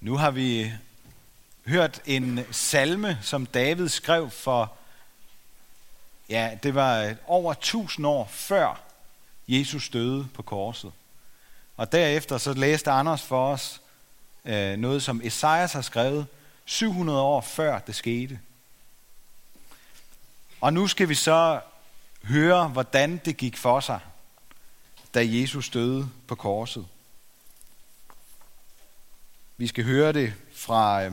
Nu har vi hørt en salme, som David skrev for, ja, det var over tusind år før Jesus døde på korset. Og derefter så læste Anders for os øh, noget, som Esajas har skrevet 700 år før det skete. Og nu skal vi så høre, hvordan det gik for sig, da Jesus døde på korset. Vi skal høre det fra, øh,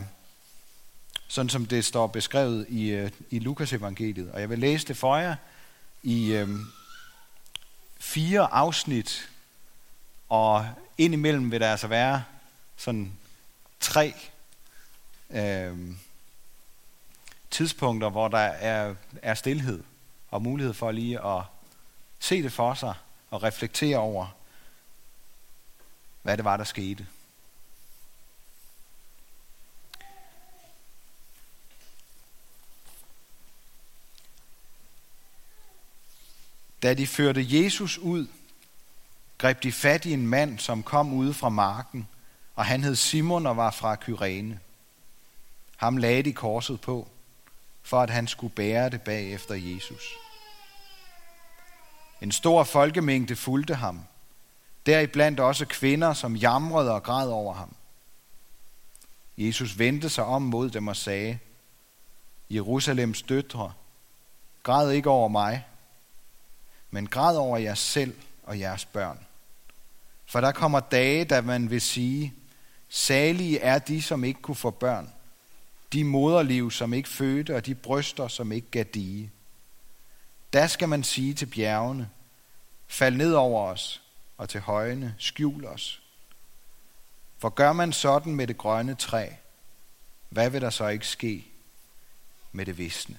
sådan som det står beskrevet i, øh, i Lukas evangeliet. Og jeg vil læse det for jer i øh, fire afsnit, og indimellem vil der altså være sådan tre øh, tidspunkter, hvor der er, er stillhed og mulighed for lige at se det for sig og reflektere over, hvad det var, der skete. Da de førte Jesus ud, greb de fat i en mand, som kom ude fra marken, og han hed Simon og var fra Kyrene. Ham lagde de korset på, for at han skulle bære det bag efter Jesus. En stor folkemængde fulgte ham, deriblandt også kvinder, som jamrede og græd over ham. Jesus vendte sig om mod dem og sagde, Jerusalems døtre, græd ikke over mig, men græd over jer selv og jeres børn. For der kommer dage, da man vil sige, salige er de, som ikke kunne få børn, de moderliv, som ikke fødte, og de bryster, som ikke gav dige. Da skal man sige til bjergene, fald ned over os, og til højene, skjul os. For gør man sådan med det grønne træ, hvad vil der så ikke ske med det visne?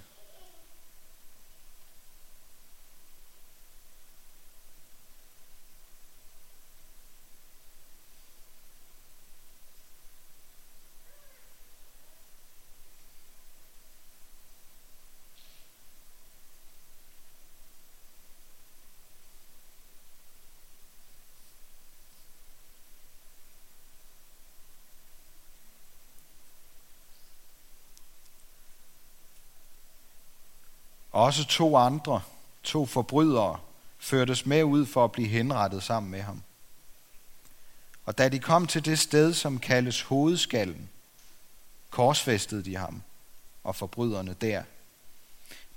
Også to andre, to forbrydere, førtes med ud for at blive henrettet sammen med ham. Og da de kom til det sted, som kaldes hovedskallen, korsfæstede de ham og forbryderne der.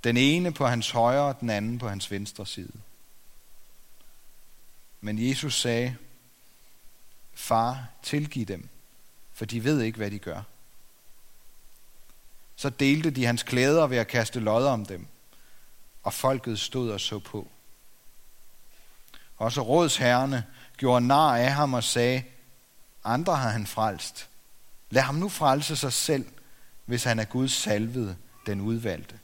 Den ene på hans højre og den anden på hans venstre side. Men Jesus sagde, Far, tilgiv dem, for de ved ikke, hvad de gør. Så delte de hans klæder ved at kaste lodder om dem og folket stod og så på. Også rådsherrene gjorde nar af ham og sagde, andre har han frelst. Lad ham nu frelse sig selv, hvis han er Guds salvede, den udvalgte.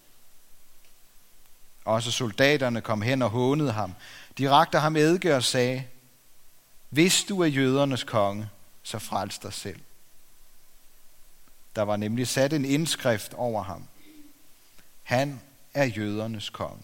Også soldaterne kom hen og hånede ham. De rakte ham eddike og sagde, hvis du er jødernes konge, så frels dig selv. Der var nemlig sat en indskrift over ham. Han er jødernes konge.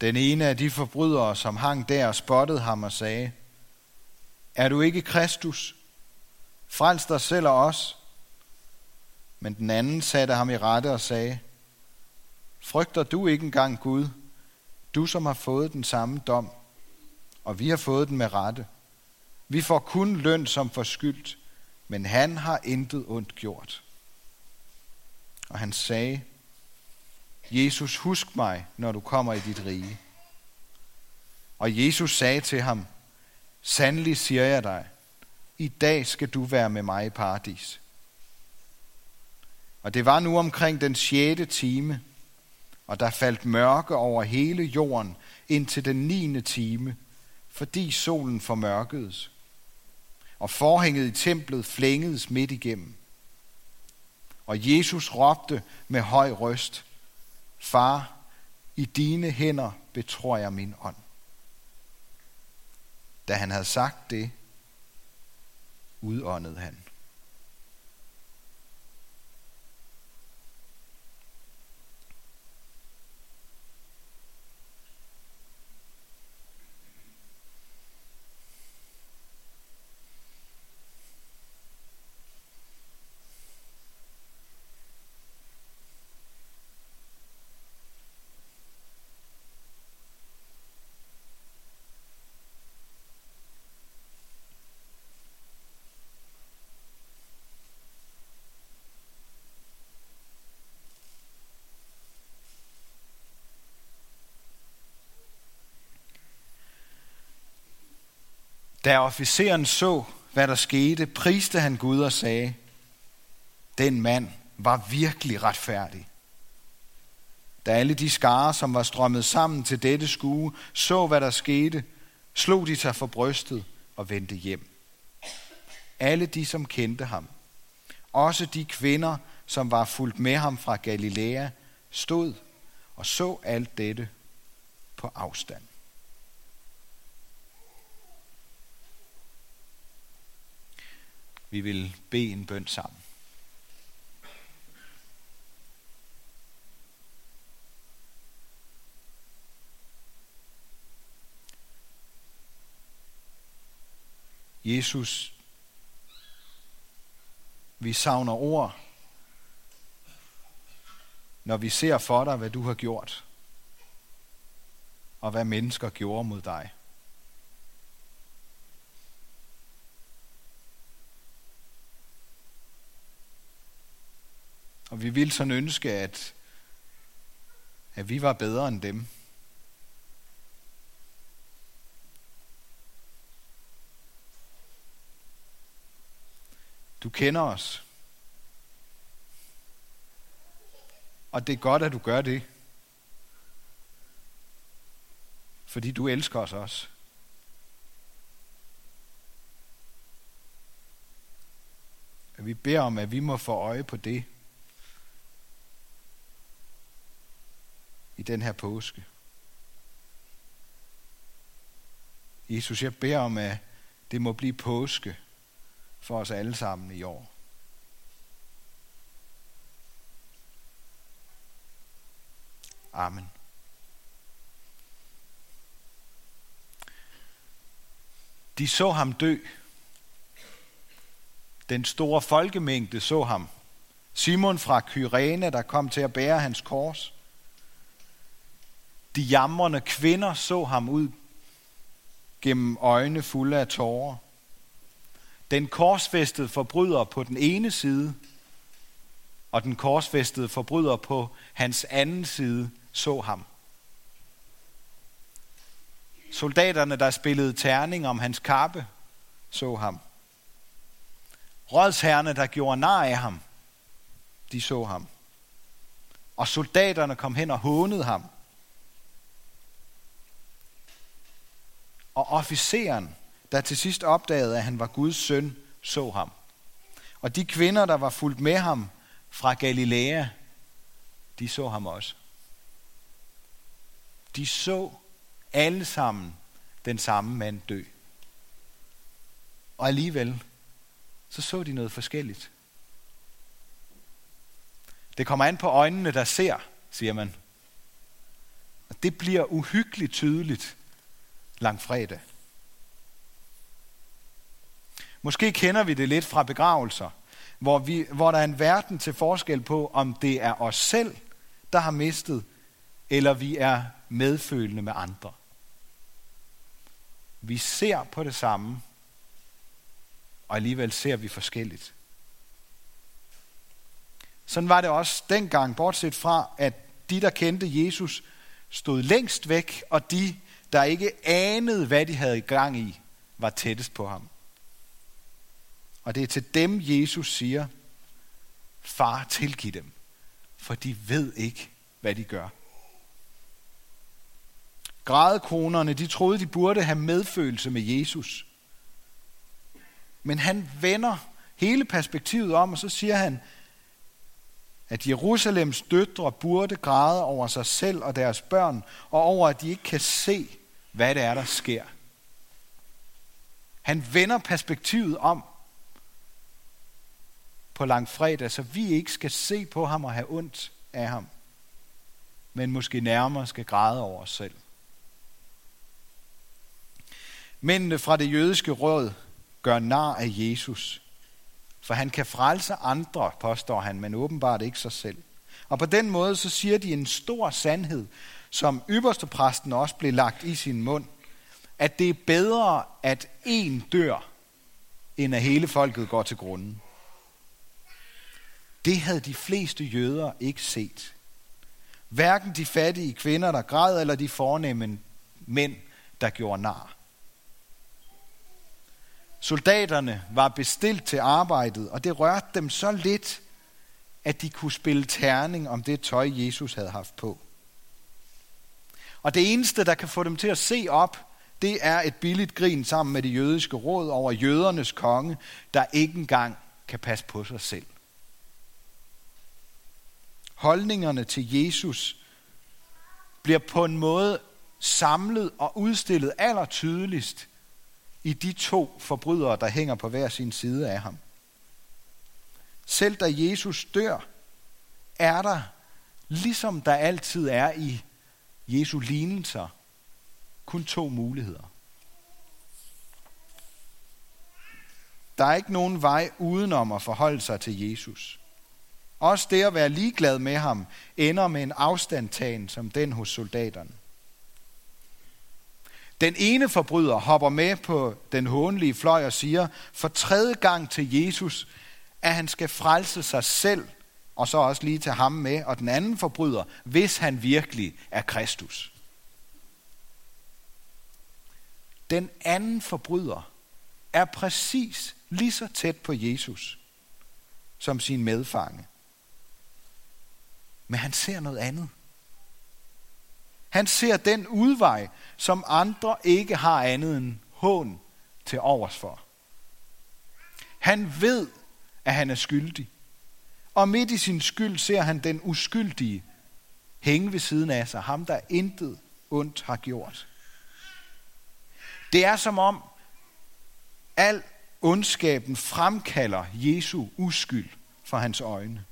Den ene af de forbrydere, som hang der og spottede ham og sagde, Er du ikke Kristus? Frels dig selv og os. Men den anden satte ham i rette og sagde, Frygter du ikke engang Gud, du som har fået den samme dom, og vi har fået den med rette. Vi får kun løn som forskyldt, men han har intet ondt gjort. Og han sagde, Jesus, husk mig, når du kommer i dit rige. Og Jesus sagde til ham, Sandelig siger jeg dig, i dag skal du være med mig i paradis. Og det var nu omkring den sjette time, og der faldt mørke over hele jorden indtil den niende time, fordi solen formørkedes, og forhænget i templet flængedes midt igennem. Og Jesus råbte med høj røst, Far, i dine hænder betror jeg min ånd. Da han havde sagt det, udåndede han. Da officeren så, hvad der skete, priste han Gud og sagde, den mand var virkelig retfærdig. Da alle de skare, som var strømmet sammen til dette skue, så hvad der skete, slog de sig for brystet og vendte hjem. Alle de, som kendte ham, også de kvinder, som var fulgt med ham fra Galilea, stod og så alt dette på afstand. Vi vil bede en bøn sammen. Jesus, vi savner ord, når vi ser for dig, hvad du har gjort, og hvad mennesker gjorde mod dig. Og vi ville sådan ønske, at, at vi var bedre end dem. Du kender os. Og det er godt, at du gør det. Fordi du elsker os også. vi beder om, at vi må få øje på det. I den her påske. Jesus, jeg beder om, at det må blive påske for os alle sammen i år. Amen. De så ham dø. Den store folkemængde så ham. Simon fra Kyrene, der kom til at bære hans kors. De jamrende kvinder så ham ud gennem øjne fulde af tårer. Den korsfæstede forbryder på den ene side, og den korsfæstede forbryder på hans anden side så ham. Soldaterne, der spillede terning om hans kappe, så ham. Rådsherrene, der gjorde nar af ham, de så ham. Og soldaterne kom hen og hånede ham. Og officeren, der til sidst opdagede, at han var Guds søn, så ham. Og de kvinder, der var fulgt med ham fra Galilea, de så ham også. De så alle sammen den samme mand dø. Og alligevel, så så de noget forskelligt. Det kommer an på øjnene, der ser, siger man. Og det bliver uhyggeligt tydeligt, langfredag. Måske kender vi det lidt fra begravelser, hvor, vi, hvor der er en verden til forskel på, om det er os selv, der har mistet, eller vi er medfølende med andre. Vi ser på det samme, og alligevel ser vi forskelligt. Sådan var det også dengang, bortset fra, at de, der kendte Jesus, stod længst væk, og de, der ikke anede, hvad de havde i gang i, var tættest på ham. Og det er til dem, Jesus siger, far, tilgiv dem, for de ved ikke, hvad de gør. Grædekronerne, de troede, de burde have medfølelse med Jesus. Men han vender hele perspektivet om, og så siger han, at Jerusalems døtre burde græde over sig selv og deres børn, og over, at de ikke kan se, hvad det er, der sker. Han vender perspektivet om på langfredag, så vi ikke skal se på ham og have ondt af ham, men måske nærmere skal græde over os selv. Mændene fra det jødiske råd gør nar af Jesus, for han kan frelse andre, påstår han, men åbenbart ikke sig selv. Og på den måde så siger de en stor sandhed, som ypperste præsten også blev lagt i sin mund, at det er bedre, at en dør, end at hele folket går til grunden. Det havde de fleste jøder ikke set. Hverken de fattige kvinder, der græd, eller de fornemme mænd, der gjorde nar. Soldaterne var bestilt til arbejdet, og det rørte dem så lidt, at de kunne spille terning om det tøj, Jesus havde haft på. Og det eneste, der kan få dem til at se op, det er et billigt grin sammen med det jødiske råd over jødernes konge, der ikke engang kan passe på sig selv. Holdningerne til Jesus bliver på en måde samlet og udstillet allertydeligst i de to forbrydere, der hænger på hver sin side af ham. Selv da Jesus dør, er der, ligesom der altid er i Jesu lignelser, kun to muligheder. Der er ikke nogen vej udenom at forholde sig til Jesus. Også det at være ligeglad med ham ender med en afstandtagen som den hos soldaterne. Den ene forbryder hopper med på den hånlige fløj og siger for tredje gang til Jesus, at han skal frelse sig selv, og så også lige tage ham med, og den anden forbryder, hvis han virkelig er Kristus. Den anden forbryder er præcis lige så tæt på Jesus som sin medfange. Men han ser noget andet. Han ser den udvej, som andre ikke har andet end hån til overs for. Han ved, at han er skyldig. Og midt i sin skyld ser han den uskyldige hænge ved siden af sig, ham der intet ondt har gjort. Det er som om al ondskaben fremkalder Jesu uskyld for hans øjne.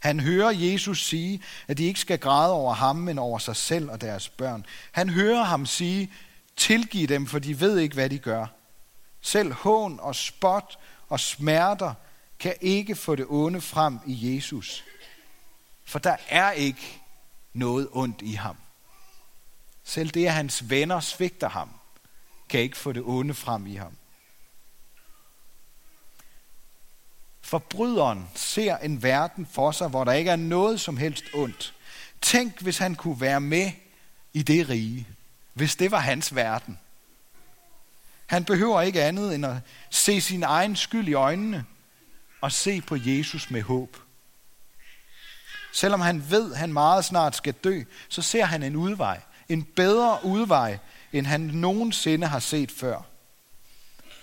Han hører Jesus sige, at de ikke skal græde over ham, men over sig selv og deres børn. Han hører ham sige, tilgiv dem, for de ved ikke, hvad de gør. Selv hån og spot og smerter kan ikke få det onde frem i Jesus. For der er ikke noget ondt i ham. Selv det, at hans venner svigter ham, kan ikke få det onde frem i ham. Forbryderen ser en verden for sig, hvor der ikke er noget som helst ondt. Tænk, hvis han kunne være med i det rige. Hvis det var hans verden. Han behøver ikke andet end at se sin egen skyld i øjnene og se på Jesus med håb. Selvom han ved, at han meget snart skal dø, så ser han en udvej. En bedre udvej, end han nogensinde har set før.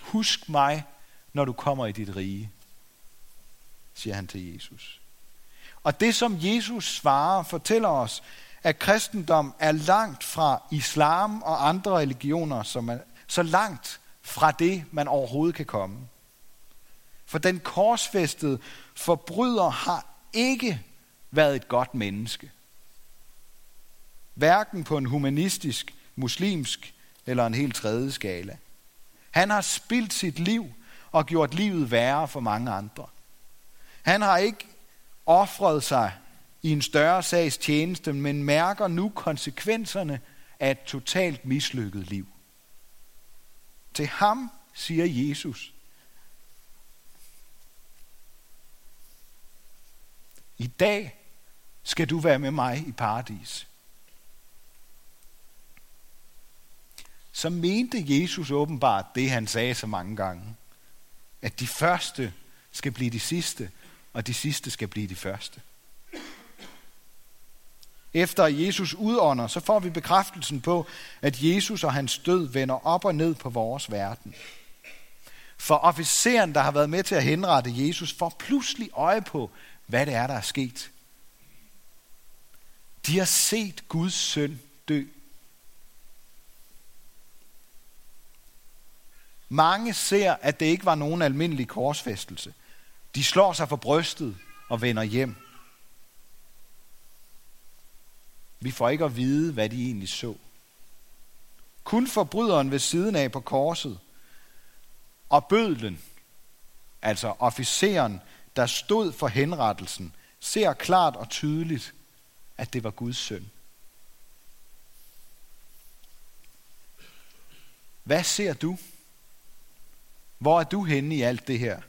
Husk mig, når du kommer i dit rige siger han til Jesus. Og det, som Jesus svarer, fortæller os, at kristendom er langt fra islam og andre religioner, som er så langt fra det, man overhovedet kan komme. For den korsfæstede forbryder har ikke været et godt menneske. Hverken på en humanistisk, muslimsk eller en helt tredje skala. Han har spildt sit liv og gjort livet værre for mange andre. Han har ikke offret sig i en større sags tjeneste, men mærker nu konsekvenserne af et totalt mislykket liv. Til ham siger Jesus, i dag skal du være med mig i paradis. Så mente Jesus åbenbart det, han sagde så mange gange, at de første skal blive de sidste, og de sidste skal blive de første. Efter Jesus udånder, så får vi bekræftelsen på, at Jesus og hans død vender op og ned på vores verden. For officeren, der har været med til at henrette Jesus, får pludselig øje på, hvad det er, der er sket. De har set Guds søn dø. Mange ser, at det ikke var nogen almindelig korsfæstelse. De slår sig for brystet og vender hjem. Vi får ikke at vide, hvad de egentlig så. Kun forbryderen ved siden af på korset og bødlen, altså officeren, der stod for henrettelsen, ser klart og tydeligt, at det var Guds søn. Hvad ser du? Hvor er du henne i alt det her?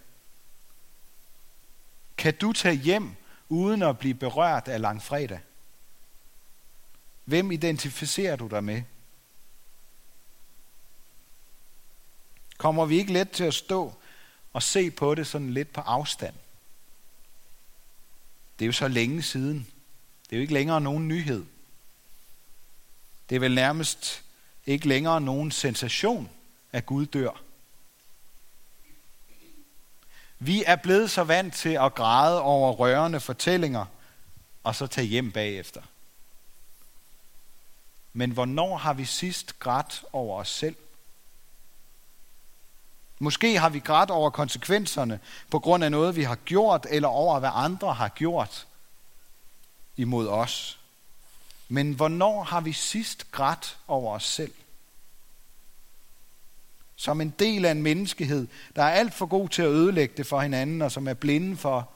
Kan du tage hjem uden at blive berørt af langfredag? Hvem identificerer du dig med? Kommer vi ikke let til at stå og se på det sådan lidt på afstand? Det er jo så længe siden. Det er jo ikke længere nogen nyhed. Det er vel nærmest ikke længere nogen sensation, at Gud dør. Vi er blevet så vant til at græde over rørende fortællinger, og så tage hjem bagefter. Men hvornår har vi sidst grædt over os selv? Måske har vi grædt over konsekvenserne på grund af noget, vi har gjort, eller over hvad andre har gjort imod os. Men hvornår har vi sidst grædt over os selv? Som en del af en menneskehed, der er alt for god til at ødelægge det for hinanden, og som er blinde for,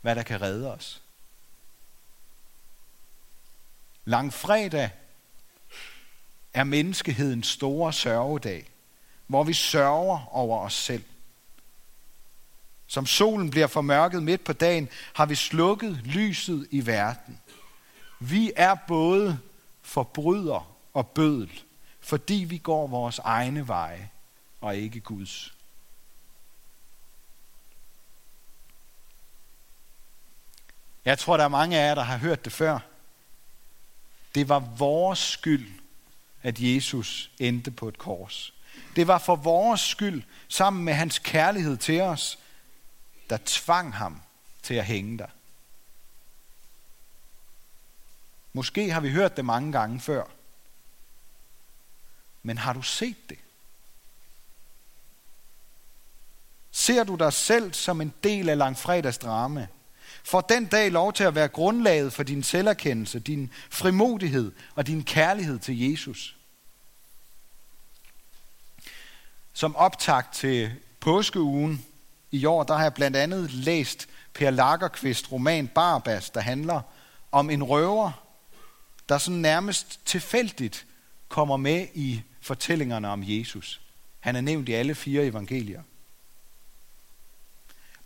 hvad der kan redde os. Langfredag er menneskehedens store sørgedag, hvor vi sørger over os selv. Som solen bliver formørket midt på dagen, har vi slukket lyset i verden. Vi er både forbryder og bødel, fordi vi går vores egne veje og ikke Guds. Jeg tror, der er mange af jer, der har hørt det før. Det var vores skyld, at Jesus endte på et kors. Det var for vores skyld, sammen med hans kærlighed til os, der tvang ham til at hænge der. Måske har vi hørt det mange gange før. Men har du set det? Ser du dig selv som en del af langfredags drama? Får den dag lov til at være grundlaget for din selverkendelse, din frimodighed og din kærlighed til Jesus? Som optakt til påskeugen i år, der har jeg blandt andet læst Per Lagerqvist roman Barbas, der handler om en røver, der sådan nærmest tilfældigt kommer med i fortællingerne om Jesus. Han er nævnt i alle fire evangelier.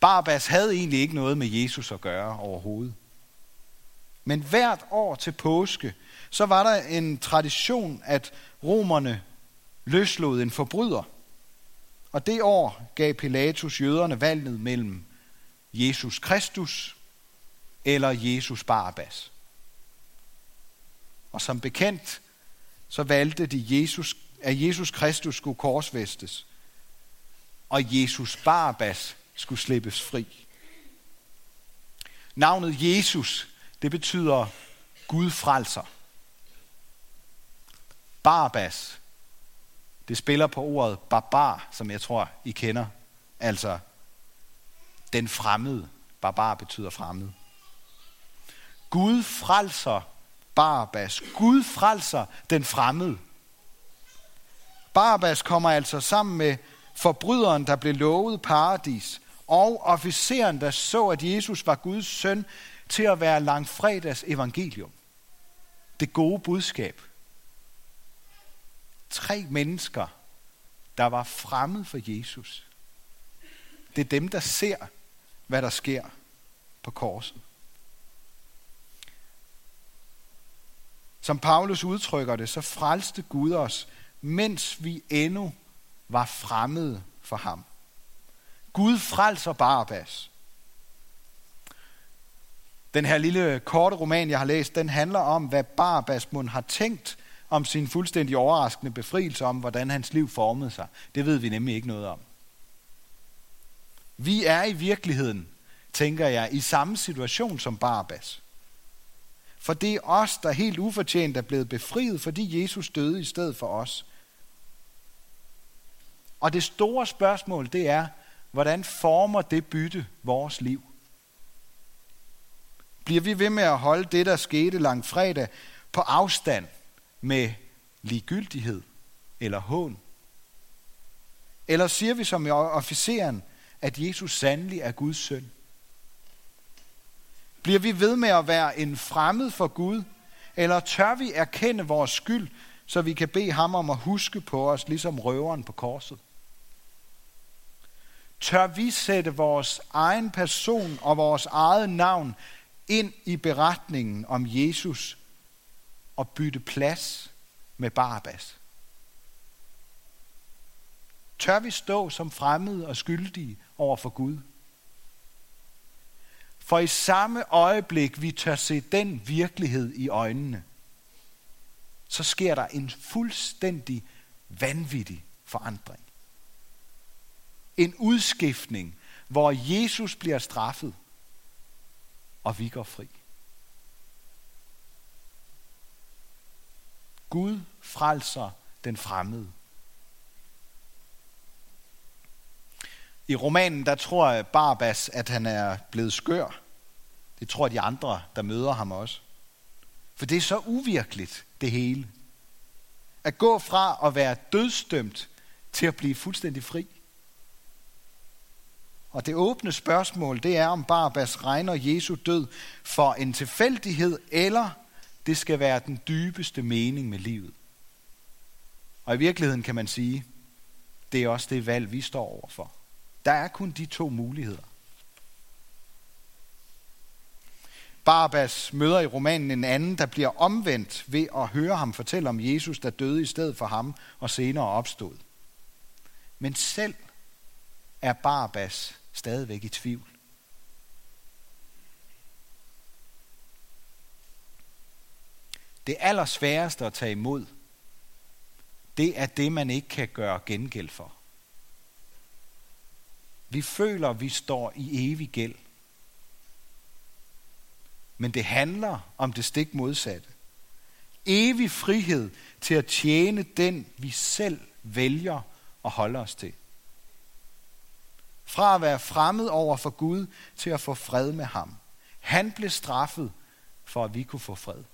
Barbas havde egentlig ikke noget med Jesus at gøre overhovedet. Men hvert år til påske, så var der en tradition, at romerne løslod en forbryder. Og det år gav Pilatus jøderne valget mellem Jesus Kristus eller Jesus Barabbas. Og som bekendt, så valgte de, Jesus, at Jesus Kristus skulle korsfæstes, og Jesus Barabbas skulle slippes fri. Navnet Jesus, det betyder Gud frelser. Barabbas, det spiller på ordet barbar, som jeg tror, I kender. Altså, den fremmede. Barbar betyder fremmed. Gud frelser Barabbas. Gud frelser den fremmede. Barabbas kommer altså sammen med forbryderen, der blev lovet paradis, og officeren, der så, at Jesus var Guds søn, til at være langfredags evangelium. Det gode budskab. Tre mennesker, der var fremmed for Jesus. Det er dem, der ser, hvad der sker på korset. Som Paulus udtrykker det, så frelste Gud os, mens vi endnu var fremmede for ham. Gud frelser Barabbas. Den her lille korte roman, jeg har læst, den handler om, hvad Barabbas mund har tænkt om sin fuldstændig overraskende befrielse, om hvordan hans liv formede sig. Det ved vi nemlig ikke noget om. Vi er i virkeligheden, tænker jeg, i samme situation som Barbas. For det er os, der helt ufortjent er blevet befriet, fordi Jesus døde i stedet for os. Og det store spørgsmål, det er, hvordan former det bytte vores liv? Bliver vi ved med at holde det, der skete langt fredag, på afstand med ligegyldighed eller hån? Eller siger vi som officeren, at Jesus sandelig er Guds søn? Bliver vi ved med at være en fremmed for Gud, eller tør vi erkende vores skyld, så vi kan bede ham om at huske på os, ligesom røveren på korset? Tør vi sætte vores egen person og vores eget navn ind i beretningen om Jesus og bytte plads med Barabbas? Tør vi stå som fremmede og skyldige over for Gud? For i samme øjeblik, vi tør se den virkelighed i øjnene, så sker der en fuldstændig vanvittig forandring. En udskiftning, hvor Jesus bliver straffet, og vi går fri. Gud frelser den fremmede. I romanen, der tror Barbas, at han er blevet skør. Det tror de andre, der møder ham også. For det er så uvirkeligt, det hele. At gå fra at være dødsdømt til at blive fuldstændig fri. Og det åbne spørgsmål, det er, om Barbas regner Jesu død for en tilfældighed, eller det skal være den dybeste mening med livet. Og i virkeligheden kan man sige, det er også det valg, vi står overfor. Der er kun de to muligheder. Barbas møder i romanen en anden, der bliver omvendt ved at høre ham fortælle om Jesus, der døde i stedet for ham og senere opstod. Men selv er Barbas stadigvæk i tvivl. Det allersværeste at tage imod, det er det, man ikke kan gøre gengæld for. Vi føler, vi står i evig gæld. Men det handler om det stik modsatte. Evig frihed til at tjene den, vi selv vælger at holde os til. Fra at være fremmed over for Gud til at få fred med ham. Han blev straffet for, at vi kunne få fred.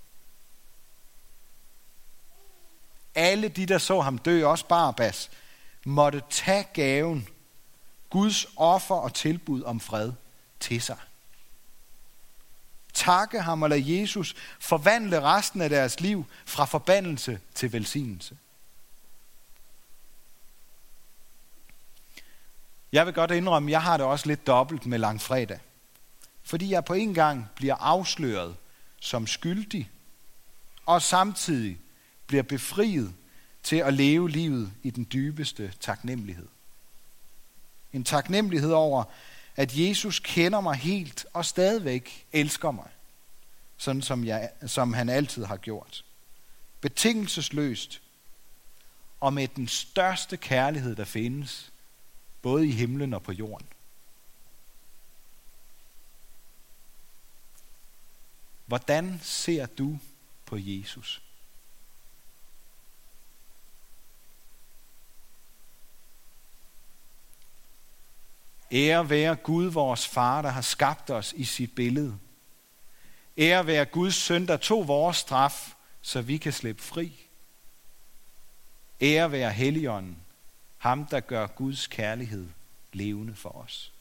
Alle de, der så ham dø, også Barabbas, måtte tage gaven Guds offer og tilbud om fred til sig. Takke ham og lad Jesus forvandle resten af deres liv fra forbandelse til velsignelse. Jeg vil godt indrømme, at jeg har det også lidt dobbelt med langfredag. Fordi jeg på en gang bliver afsløret som skyldig, og samtidig bliver befriet til at leve livet i den dybeste taknemmelighed. En taknemmelighed over, at Jesus kender mig helt og stadigvæk elsker mig, sådan som, jeg, som han altid har gjort. Betingelsesløst og med den største kærlighed, der findes, både i himlen og på jorden. Hvordan ser du på Jesus? Ære være Gud, vores far, der har skabt os i sit billede. Ære være Guds søn, der tog vores straf, så vi kan slippe fri. Ære være Helligånden, ham der gør Guds kærlighed levende for os.